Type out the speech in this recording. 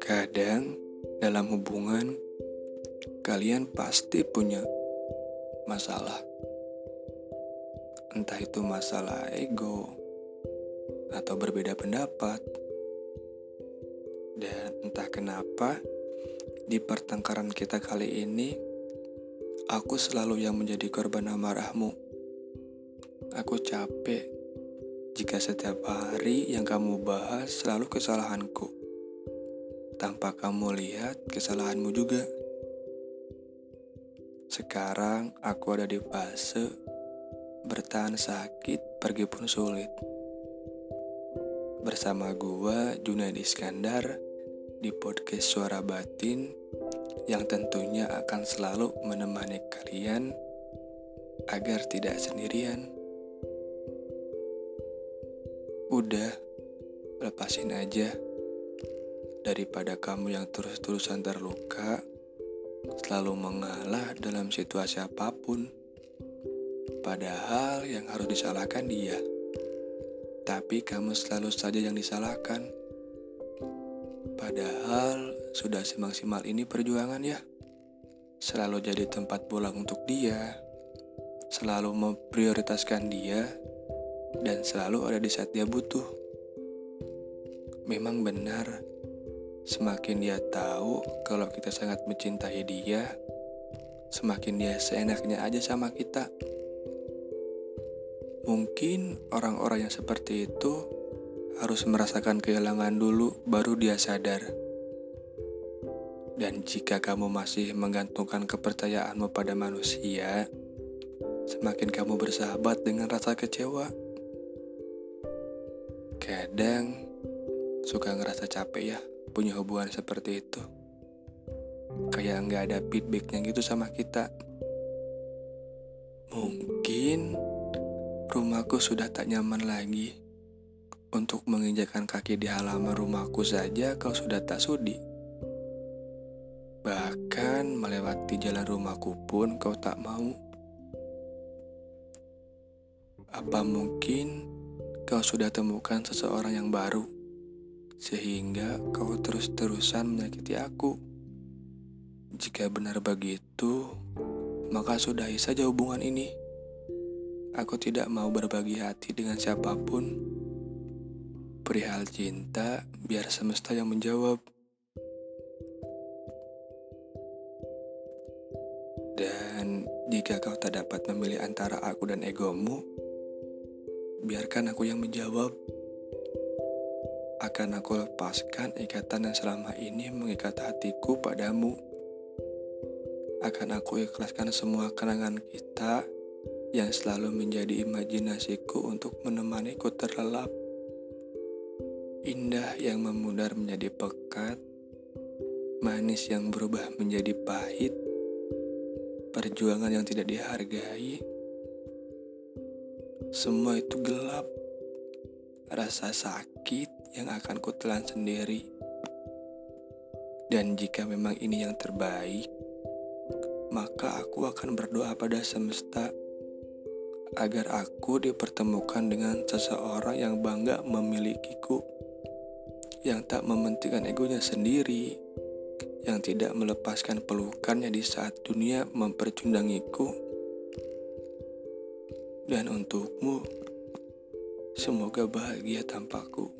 Kadang dalam hubungan kalian pasti punya masalah. Entah itu masalah ego atau berbeda pendapat. Dan entah kenapa di pertengkaran kita kali ini aku selalu yang menjadi korban amarahmu. Aku capek jika setiap hari yang kamu bahas selalu kesalahanku tanpa kamu lihat kesalahanmu juga. Sekarang aku ada di fase bertahan sakit, pergi pun sulit. Bersama gua Junaidi Iskandar di podcast Suara Batin yang tentunya akan selalu menemani kalian agar tidak sendirian. Udah, lepasin aja daripada kamu yang terus-terusan terluka, selalu mengalah dalam situasi apa pun. Padahal yang harus disalahkan dia. Tapi kamu selalu saja yang disalahkan. Padahal sudah semaksimal ini perjuangan ya. Selalu jadi tempat pulang untuk dia. Selalu memprioritaskan dia dan selalu ada di saat dia butuh. Memang benar Semakin dia tahu kalau kita sangat mencintai dia, semakin dia seenaknya aja sama kita. Mungkin orang-orang yang seperti itu harus merasakan kehilangan dulu, baru dia sadar. Dan jika kamu masih menggantungkan kepercayaanmu pada manusia, semakin kamu bersahabat dengan rasa kecewa. Kadang suka ngerasa capek ya punya hubungan seperti itu. Kayak nggak ada feedbacknya gitu sama kita. Mungkin rumahku sudah tak nyaman lagi. Untuk menginjakan kaki di halaman rumahku saja kau sudah tak sudi. Bahkan melewati jalan rumahku pun kau tak mau. Apa mungkin kau sudah temukan seseorang yang baru? sehingga kau terus-terusan menyakiti aku. Jika benar begitu, maka sudahi saja hubungan ini. Aku tidak mau berbagi hati dengan siapa pun. Perihal cinta, biar semesta yang menjawab. Dan jika kau tak dapat memilih antara aku dan egomu, biarkan aku yang menjawab akan aku lepaskan ikatan yang selama ini mengikat hatiku padamu. Akan aku ikhlaskan semua kenangan kita yang selalu menjadi imajinasiku untuk menemaniku terlelap. Indah yang memudar menjadi pekat, manis yang berubah menjadi pahit, perjuangan yang tidak dihargai. Semua itu gelap, rasa sakit yang akan kutelan sendiri. Dan jika memang ini yang terbaik, maka aku akan berdoa pada semesta agar aku dipertemukan dengan seseorang yang bangga memilikiku, yang tak mementingkan egonya sendiri, yang tidak melepaskan pelukannya di saat dunia mempercundangiku. Dan untukmu, semoga bahagia tanpaku.